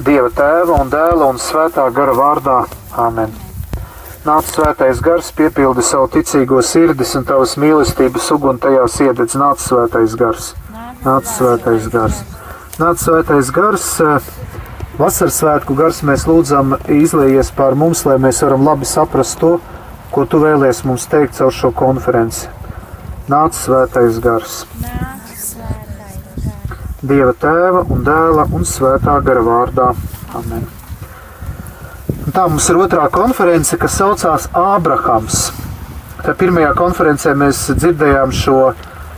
Dieva tēva un dēla un svētā gara vārdā. Āmen. Nāc svētais gars, piepildi savu ticīgo sirdis un tavas mīlestības uguni tajās iededz. Nāc svētais gars, nāc svētais gars. Nāc svētais gars, vasaras svētku gars mēs lūdzam izlējies pār mums, lai mēs varam labi saprast to, ko tu vēlies mums teikt caur šo konferenci. Nāc svētais gars. Dieva tēva un dēla un svētā gara vārdā. Amen. Un tā mums ir otrā konference, kas saucās Ābrahams. Tā pirmajā konferencē mēs dzirdējām šo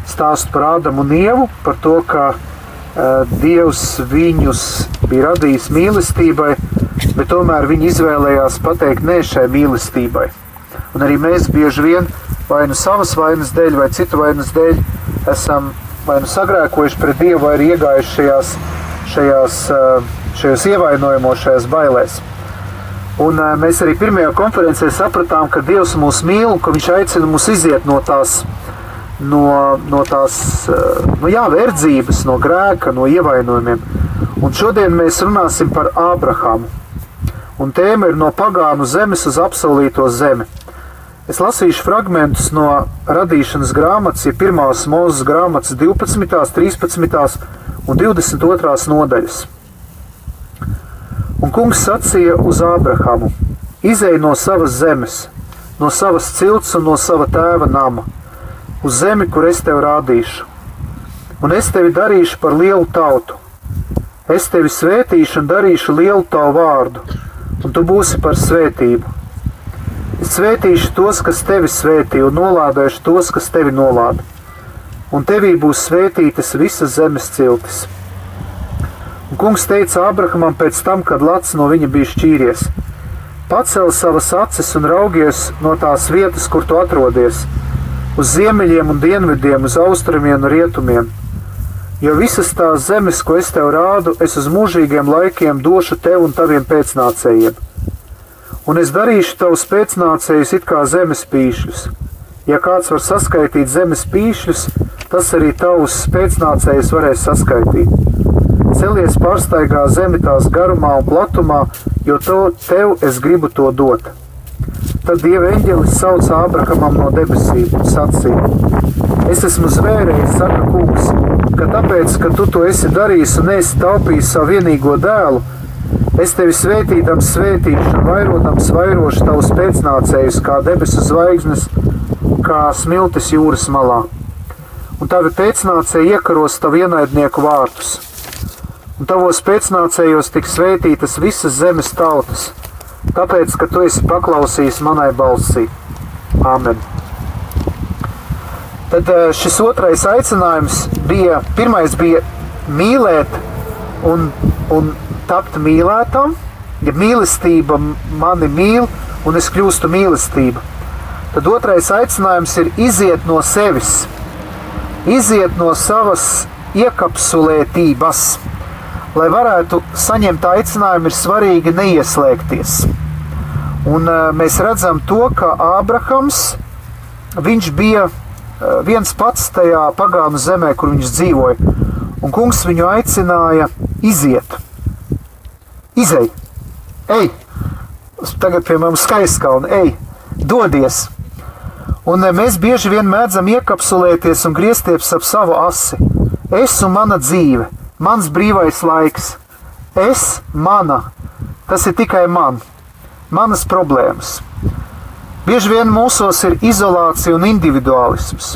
stāstu par Ādamu un Ievu, par to, ka uh, Dievs viņus bija radījis mīlestībai, bet tomēr viņi izvēlējās pateikt nē šai mīlestībai. Un arī mēs bieži vien vai nu savas vainas dēļ, vai citu vainas dēļ esam vai nu sagrēkojuši pret Dievu, vai ir iegājuši šajās, šajās, šajos ievainojumos, šajās bailēs. Un mēs arī pirmajā konferencē sapratām, ka Dievs mūs mīl un ka Viņš aicina mūs iziet no tās, no, no tās nu jā, verdzības, no grēka, no ievainojumiem. Un šodien mēs runāsim par Ābrahāmu. Un tēma ir no pagānu zemes uz apsolīto zemi. Es lasīšu fragmentus no radīšanas grāmatas, ja pirmās mūzes grāmatas 12., 13. un 22. nodaļas. Un kungs sacīja uz Ābrahamu: Izej no savas zemes, no savas cilts un no sava tēva nama, uz zemi, kur es tev rādīšu. Un es tevi darīšu par lielu tautu. Es tevi svētīšu un darīšu lielu tavu vārdu, un tu būsi par svētību Svētīšu tos, kas tevi svētī, un nolādēšu tos, kas tevi nolāda. Un tevī būs svētītas visas zemes ciltis. Un kungs teica Abrahamam pēc tam, kad Lats no viņa bija šķīries: Pacel savas acis un raugies no tās vietas, kur tu atrodies, uz ziemeļiem un dienvidiem, uz austrumiem un rietumiem. Jo visas tās zemes, ko es tev rādu, es uz mūžīgiem laikiem došu tev un taviem pēcnācējiem un es darīšu tavus pēcnācējus it kā zemes pīšļus. Ja kāds var saskaitīt zemes pīšļus, tas arī tavus pēcnācējus varēs saskaitīt. Celies pārsteigā zemi tās garumā un platumā, jo to tev es gribu to dot. Tad Dieva eņģelis sauca Ābrahamam no debesīm un sacīja: Es esmu zvērējis, saka kungs, ka tāpēc, ka tu to esi darījis un esi taupījis savu vienīgo dēlu, Es tevi svētīdams, svētīšu, vairotams vairošu tavus pēcnācējus, kā debesu zvaigznes, kā smiltis jūras malā. Un tavi pēcnācēji iekaros tavu ienaidnieku vārtus. Un tavos pēcnācējos tiks svētītas visas zemes tautas, tāpēc, ka tu esi paklausījis manai balsī. Āmen! Tad eh, šis otrais aicinājums bija, pirmais bija mīlēt un, un tapt mīlētam, ja mīlestība mani mīl un es kļūstu mīlestība. Tad otrais aicinājums ir iziet no sevis, iziet no savas iekapsulētības. Lai varētu saņemt aicinājumu, ir svarīgi neieslēgties. Un uh, mēs redzam to, ka Ābrahams bija uh, viens pats tajā pagānu zemē, kur viņš dzīvoja. Un kungs viņu aicināja iziet. Izej, ej, tagad pie mums skaistkalna, ej, dodies. Un eh, mēs bieži vien mēdzam iekapsulēties un griezties ap savu asi. Es un mana dzīve, mans brīvais laiks, es, mana, tas ir tikai man, manas problēmas. Bieži vien mūsos ir izolācija un individuālisms.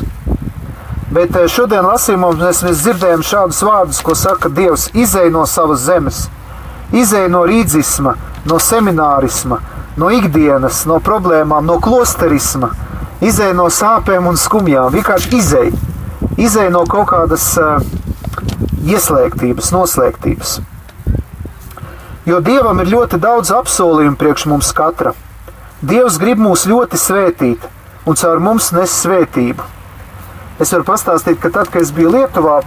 Bet eh, šodien lasījumā mēs, mēs dzirdējam šādus vārdus, ko saka Dievs: izej no savas zemes, izēja no rīdzisma, no seminārisma, no ikdienas, no problēmām, no klosterisma, izēja no sāpēm un skumjām, vienkārši izēja. Izēja no kaut kādas uh, ieslēgtības, noslēgtības. Jo Dievam ir ļoti daudz apsolījumu priekš mums katra. Dievs grib mūs ļoti svētīt un caur mums nes svētību. Es varu pastāstīt, ka tad, kad es biju Lietuvā,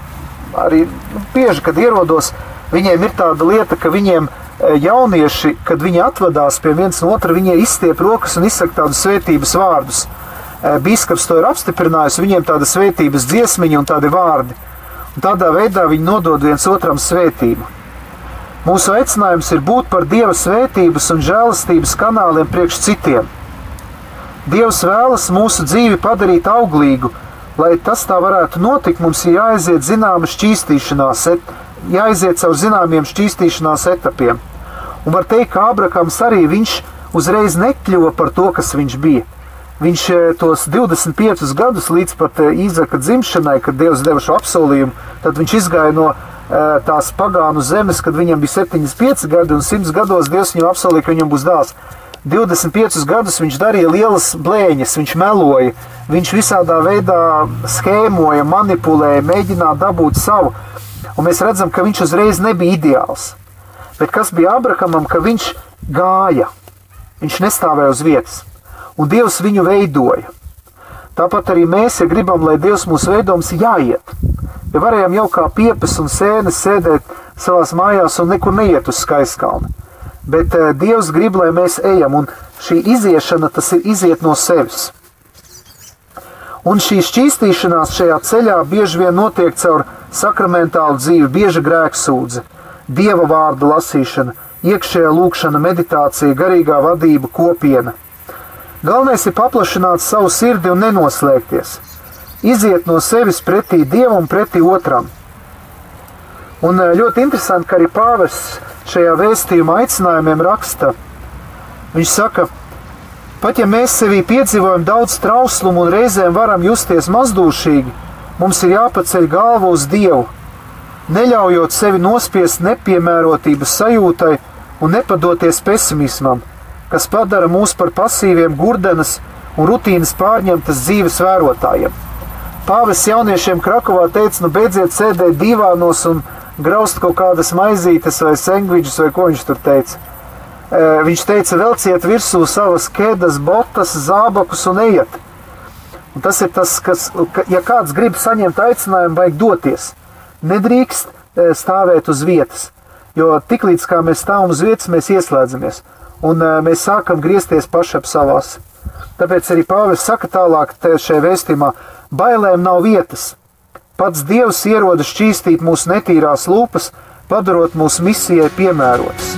arī nu, bieži, kad ierodos, Viņiem ir tāda lieta, ka viņiem e, jaunieši, kad viņi atvadās pie viens no otra, viņi izstiep rokas un izsaka tādus svētības vārdus. E, Bīskaps to ir apstiprinājis, viņiem tāda svētības dziesmiņa un tādi vārdi. Un tādā veidā viņi nodod viens otram svētību. Mūsu aicinājums ir būt par Dieva svētības un žēlastības kanāliem priekš citiem. Dievs vēlas mūsu dzīvi padarīt auglīgu, lai tas tā varētu notikt, mums ir jāaiziet zināma šķīstīšanās, jāaiziet caur zināmiem šķīstīšanās etapiem. Un var teikt, ka Ābrakams arī viņš uzreiz nekļuva par to, kas viņš bija. Viņš eh, tos 25 gadus līdz pat Īzaka eh, dzimšanai, kad Dievs deva šo apsolījumu, tad viņš izgāja no eh, tās pagānu zemes, kad viņam bija 75 gadi un 100 gados Dievs viņam apsolīja, ka viņam būs dēls. 25 gadus viņš darīja lielas blēņas, viņš meloja, viņš visādā veidā schēmoja, manipulēja, mēģināja dabūt savu. Un mēs redzam, ka viņš uzreiz nebija ideāls. Bet kas bija Abrahamam, ka viņš gāja, viņš nestāvēja uz vietas un Dievs viņu veidoja. Tāpat arī mēs, ja gribam, lai Dievs mūs veido, mums jāiet. Ja varējām jau kā piepes un sēnes sēdēt savās mājās un nekur neiet uz skaistkalni. Bet uh, Dievs grib, lai mēs ejam, un šī iziešana tas ir iziet no sevis. Un šī šķīstīšanās šajā ceļā bieži vien notiek caur sakramentālu dzīvi, bieža grēksūdze, dieva vārdu lasīšana, iekšējā lūkšana, meditācija, garīgā vadība, kopiena. Galvenais ir paplašināt savu sirdi un nenoslēgties. Iziet no sevis pretī dievam un pretī otram. Un eh, ļoti interesanti, ka arī pāvests šajā vēstījuma aicinājumiem raksta. Viņš saka, pat ja mēs sevī piedzīvojam daudz trauslumu un reizēm varam justies mazdūšīgi, mums ir jāpaceļ galva uz Dievu, neļaujot sevi nospiest nepiemērotības sajūtai un nepadoties pesimismam kas padara mūs par pasīviem gurdenes un rutīnas pārņemtas dzīves vērotājiem. Pāvests jauniešiem Krakovā teica, nu beidziet sēdēt divānos un graust kaut kādas maizītes vai sandvičus vai ko viņš tur teica. Viņš teica, velciet virsū savas kēdas, botas, zābakus un ejiet. Un tas ir tas, kas, ja kāds grib saņemt aicinājumu, vajag doties. Nedrīkst stāvēt uz vietas, jo tiklīdz mēs stāvam uz vietas, mēs ieslēdzamies un mēs sākam griezties paši ap savās. Tāpēc arī Pāvils saka tālāk šajā vēstījumā, bailēm nav vietas. Pats Dievs ierodas šķīstīt mūsu netīrās lūpas, padarot mūsu misijai piemērotas.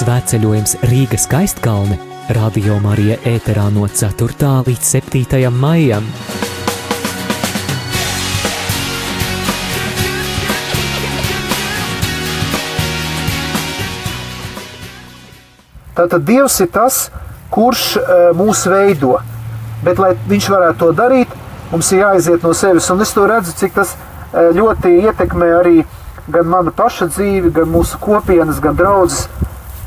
Svētceļojums Rīgas skaistkalne Radio Marija ēterā no 4. līdz 7. maijam. Tātad Dievs ir tas, kurš uh, mūs veido. Bet, lai viņš varētu to darīt, mums ir jāiziet no sevis. Un es to redzu, cik tas uh, ļoti ietekmē arī gan mana paša dzīvi, gan mūsu kopienas, gan draudzes.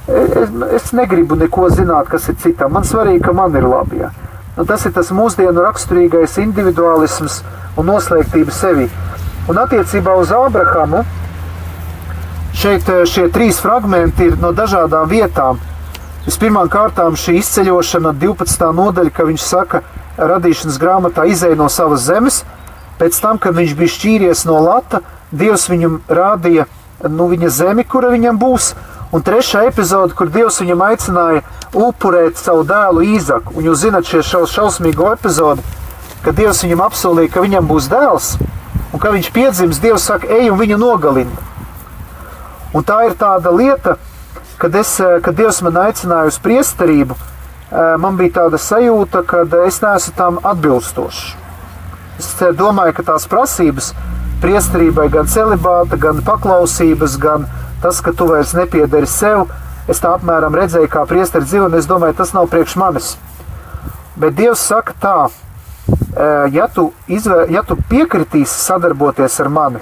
Es, es negribu neko zināt, kas ir citam. Man svarīgi, ka man ir labi. Ja? Un tas ir tas mūsdienu raksturīgais individualisms un noslēgtība sevi. Un attiecībā uz Ābrahamu šeit šie trīs fragmenti ir no dažādām vietām. Vispirmām kārtām šī izceļošana, 12. nodaļa, ka viņš saka, radīšanas grāmatā izēja no savas zemes, pēc tam, kad viņš bija šķīries no Lata, Dievs viņam rādīja nu, viņa zemi, kura viņam būs, un trešā epizode, kur Dievs viņam aicināja upurēt savu dēlu Īzaku. Un jūs zinat šo šaus, šausmīgo epizodi, kad Dievs viņam apsolīja, ka viņam būs dēls, un kad viņš piedzims, Dievs saka, ej un viņu nogalini. Un tā ir tāda lieta, ka kad, es, eh, kad Dievs man aicināja uz priesterību, eh, man bija tāda sajūta, ka es neesmu tam atbilstošs. Es eh, domāju, ka tās prasības priesterībai, gan celibāta, gan paklausības, gan tas, ka tu vairs nepiederi sev, es tā apmēram redzēju, kā priesteri dzīvo, un es domāju, tas nav priekš manis. Bet Dievs saka tā, ja tu, izvē, ja tu piekritīsi sadarboties ar mani,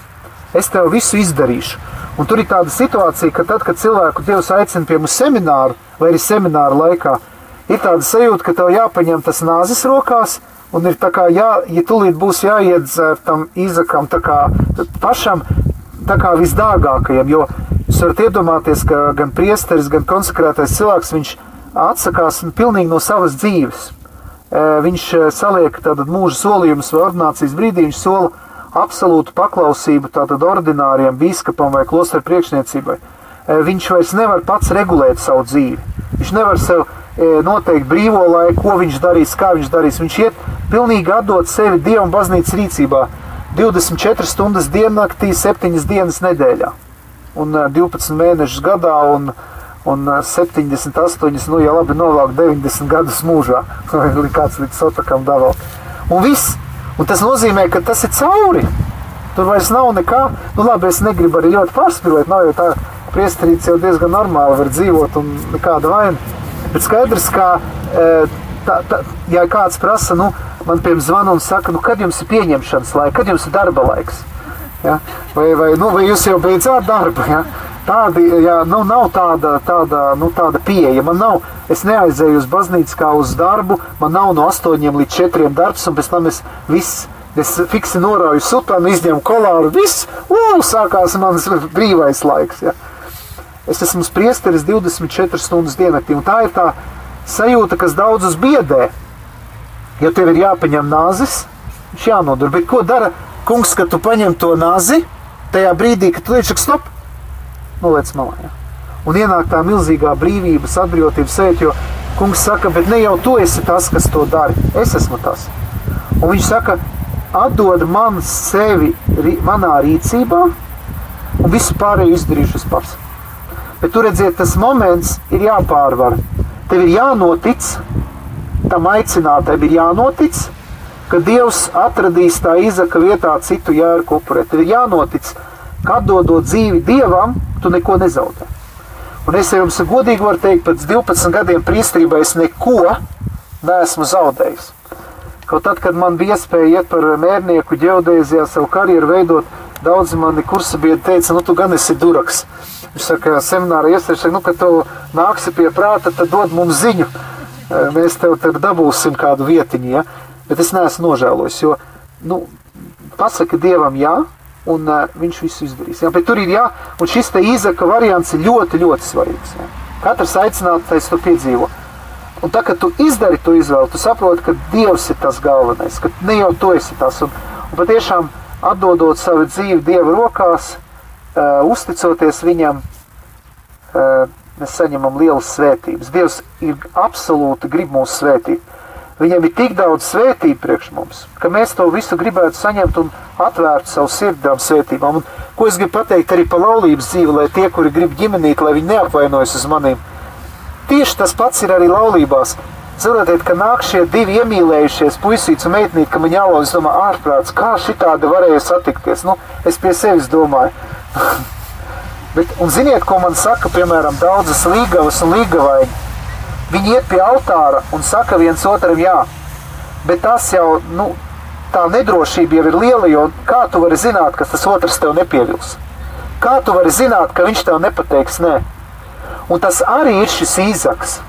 es tev visu izdarīšu. Un tur ir tāda situācija, ka tad, kad cilvēku Dievs aicina pie mums semināru, vai arī semināru laikā, ir tāda sajūta, ka tev jāpaņem tas nāzes rokās, un ir tā kā, jā, ja tūlīt būs jāiedzer tam izakam tā kā pašam, tā kā visdārgākajam, jo jūs varat iedomāties, ka gan priesteris, gan konsekrētais cilvēks, viņš atsakās pilnīgi no savas dzīves. Viņš saliek tātad mūža solījumus vai ordinācijas brīdī, viņš sola absolūtu paklausību tātad ordināriem biskupam vai klosteru priekšniecībai, e, viņš vairs nevar pats regulēt savu dzīvi. Viņš nevar sev e, noteikt brīvo laiku, ko viņš darīs, kā viņš darīs. Viņš iet pilnīgi atdot sevi Dievam baznīcas rīcībā 24 stundas diennaktī, 7 dienas nedēļā un 12 mēnešus gadā un, un 78, nu, ja labi novāk 90 gadus mūžā, vai kāds līdz sotakam daval. Un viss, un tas nozīmē, ka tas ir cauri. Tur vairs nav nekā, nu labi, es negribu arī ļoti pārspīlēt, nav jau tā, priesterīts jau diezgan normāli var dzīvot un nekāda vaina. Bet skaidrs, ka tā, tā, ja kāds prasa, nu, man piemēram zvana un saka, nu, kad jums ir pieņemšanas laiks, kad jums ir darba laiks, ja? vai, vai, nu, vai jūs jau beidzāt darbu, ja? Tādi, jā, nu, nav tāda, tāda, nu, tāda pieeja. Man nav, es neaizēju uz baznīcu kā uz darbu, man nav no 8 līdz 4 darbs, un pēc tam es viss Es fiksi norauju sutanu, izņemu kolāru, viss, uu, sākās mans brīvais laiks. Ja. Es esmu priesteris 24 stundas diennaktī, un tā ir tā sajūta, kas daudzus biedē. Ja tev ir jāpaņem nāzis, viņš jānodara. Bet ko dara kungs, kad tu paņem to nāzi? Tajā brīdī, kad tu liekas, stop, noliec malā. Ja? Un ienāk tā milzīgā brīvības, atbrīvotības sajūta, jo kungs saka, bet ne jau tu esi tas, kas to dara. Es esmu tas. Un viņš saka, atdod man sevi manā rīcībā, un visu pārējo izdarīšu es pats. Bet tur redziet, tas moments ir jāpārvar. Tev ir jānotic, tam aicinātājam ir jānotic, ka Dievs atradīs tā izaka vietā citu jērku upurēt. Tev ir jānotic, ka atdodot dzīvi Dievam, tu neko nezaudē. Un es jums godīgi varu teikt, pēc 12 gadiem priestrībā es neko neesmu zaudējis. Kaut tad, kad man bija iespēja iet par mērnieku ģeodēzijā, savu karjeru veidot, daudzi mani kursa biedri teica, nu tu gan esi duraks. Viņš saka, semināra iestādes, nu, kad tu nāksi pie prāta, tad dod mums ziņu. Mēs tev tad dabūsim kādu vietiņu, ja? Bet es neesmu nožēlojis, jo, nu, pasaka Dievam jā, un uh, viņš visu izdarīs. Jā, bet tur ir jā, un šis te īzaka variants ir ļoti, ļoti svarīgs. Jā. Katrs aicinātais to piedzīvo. Un tā, kad tu izdari to izvēli, tu saproti, ka Dievs ir tas galvenais, ka ne jau tu esi tas. Un, un patiešām atdodot savu dzīvi Dieva rokās, uh, uzticoties Viņam, uh, mēs saņemam lielas svētības. Dievs ir absolūti grib mūs svētīt. Viņam ir tik daudz svētību priekš mums, ka mēs to visu gribētu saņemt un atvērt savu sirdām svētībām. Un, ko es gribu pateikt arī par laulības dzīvi, lai tie, kuri grib ģimenīt, lai viņi neapvainojas uz maniem, Tieši tas pats ir arī laulībās. Saprotiet, ka nāk šie divi iemīlējušies, puisīts un meitnīt, ka viņi jālauž, es domāju, ārprāts, kā šitādi varēja satikties. Nu, es pie sevis domāju. Bet, un ziniet, ko man saka, piemēram, daudzas līgavas un līgavaini? Viņi iet pie altāra un saka viens otram jā. Bet tas jau, nu, tā nedrošība jau ir liela, jo kā tu vari zināt, ka tas otrs tev nepievils? Kā tu vari zināt, ka viņš tev nepateiks nē? Un tas arī ir šis īzaks.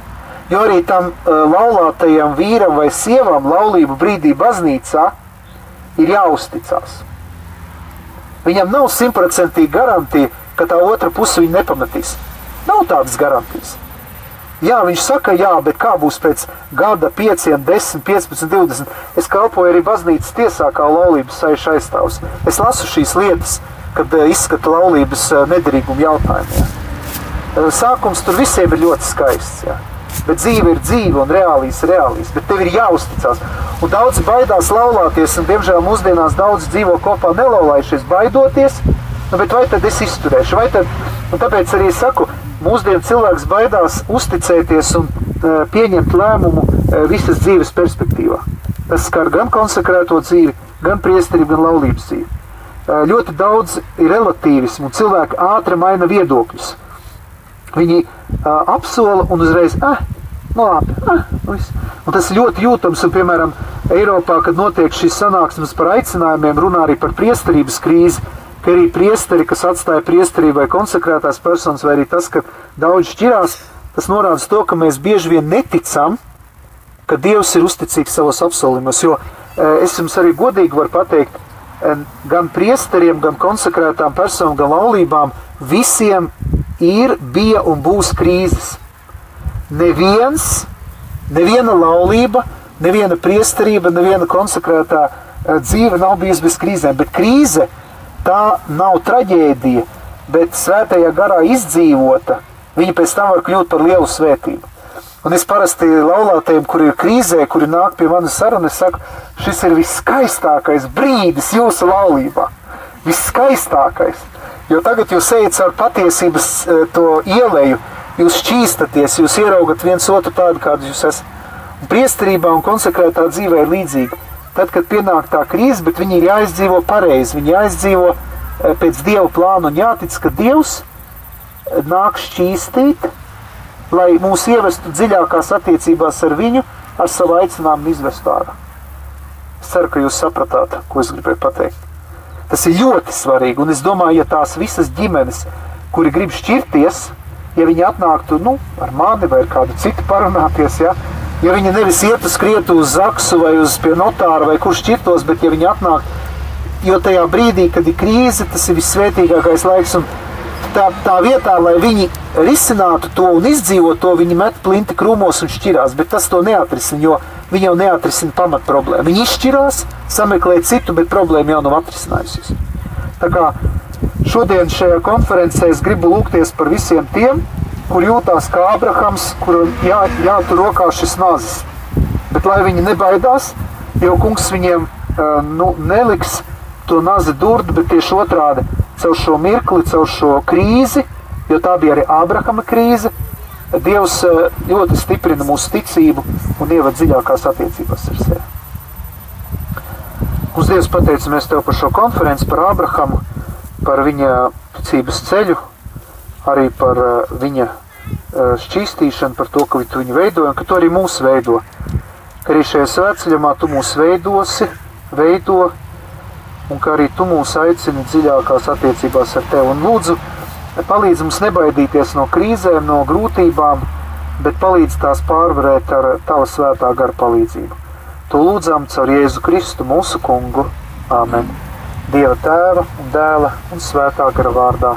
Jo arī tam uh, laulātajam vīram vai sievam laulību brīdī baznīcā ir jāuzticas. Viņam nav simtprocentīgi garantija, ka tā otra puse viņu nepamatīs. Nav tādas garantijas. Jā, viņš saka, jā, bet kā būs pēc gada, 5, 10, 15, 20? Es kalpoju arī baznīcas tiesā kā laulības saiša aizstāvs. Es lasu šīs lietas, kad uh, izskata laulības uh, nederīgumu jautājumiem. Sākums tur visiem ir ļoti skaists. Jā. Bet dzīve ir dzīve un reālīs ir reālīs. Bet tev ir jāuzticas. Un daudz baidās laulāties, un diemžēl mūsdienās daudz dzīvo kopā nelaulājušies, baidoties. Nu, bet vai tad es izturēšu? Tad, tāpēc arī saku, mūsdienu cilvēks baidās uzticēties un uh, pieņemt lēmumu uh, visas dzīves perspektīvā. Tas skar gan konsekrēto dzīvi, gan priesterību, gan laulības dzīvi. Uh, ļoti daudz ir relatīvismu, un cilvēki ātri maina viedokļus. Viņi apsola un uzreiz, ah, nu labi, ah, viss. Un tas ļoti jūtams, un, piemēram, Eiropā, kad notiek šīs sanāksmes par aicinājumiem, runā arī par priesterības krīzi, ka arī priesteri, kas atstāja priesterību vai konsekrētās personas, vai arī tas, ka daudz šķirās, tas norāda to, ka mēs bieži vien neticam, ka Dievs ir uzticīgs savos apsolījumos, jo es jums arī godīgi varu pateikt, gan priesteriem, gan konsekrētām personām, gan laulībām, visiem ir, bija un būs krīzes. Neviens, neviena laulība, neviena priesterība, neviena konsekrētā eh, dzīve nav bijusi bez krīzēm. Bet krīze tā nav traģēdija, bet svētajā garā izdzīvota, viņa pēc tam var kļūt par lielu svētību. Un es parasti laulātiem, kuri ir krīzē, kuri nāk pie manis sarunu, es saku, šis ir viskaistākais brīdis jūsu laulībā. Viskaistākais. Jo tagad jūs ejat caur patiesības eh, to ielēju, jūs šķīstaties, jūs ieraugat viens otru tādu, kādu jūs esat. Priesterībā un konsekrētā dzīvē ir līdzīga. Tad, kad pienāk tā krīze, bet viņi ir jāizdzīvo pareizi, viņi jāizdzīvo eh, pēc Dieva plāna un jātic, ka Dievs eh, nāk šķīstīt, lai mūs ievestu dziļākās attiecībās ar viņu, ar savu aicinājumu izvestu ārā. Es ceru, ka jūs sapratāt, ko es gribēju pateikt. Tas ir ļoti svarīgi, un es domāju, ja tās visas ģimenes, kuri grib šķirties, ja viņi atnāktu nu, ar mani vai ar kādu citu parunāties, ja, ja viņi nevis ietu skrietu uz zaksu vai uz pie notāra vai kur šķirtos, bet ja viņi atnāk, jo tajā brīdī, kad ir krīze, tas ir visvētīgākais laiks, un tā, tā vietā, lai viņi risinātu to un izdzīvot to, viņi met plinti krūmos un šķirās, bet tas to neatrisina, jo viņi jau neatrisina pamat problēmu. Viņi izšķirās, sameklē citu, bet problēma jau nav atrisinājusies. Tā kā šodien šajā konferencē es gribu lūgties par visiem tiem, kur jūtās kā Abrahams, kuram jā, jātur rokā šis nazis. Bet lai viņi nebaidās, jo kungs viņiem nu, neliks to nazi durdu, bet tieši otrādi caur šo mirkli, caur šo krīzi, jo tā bija arī Ābrahama krīze. Dievs ļoti stiprina mūsu ticību un ievada dziļākās attiecībās ar sevi. Uz Dievs pateicamies Tev par šo konferenci, par Ābrahamu, par viņa ticības ceļu, arī par viņa šķīstīšanu, par to, ka Tu viņu veidoji un ka Tu arī mūs veido. Ka arī šajā svētceļamā Tu mūs veidosi, veido, un ka arī Tu mūs aicini dziļākās attiecībās ar Tevi. Un lūdzu, palīdz mums nebaidīties no krīzēm, no grūtībām, bet palīdz tās pārvarēt ar Tava svētā gara palīdzību. To lūdzam caur Jēzu Kristu, mūsu kungu. Āmen! Dieva tēva un dēla un svētā gara vārdā.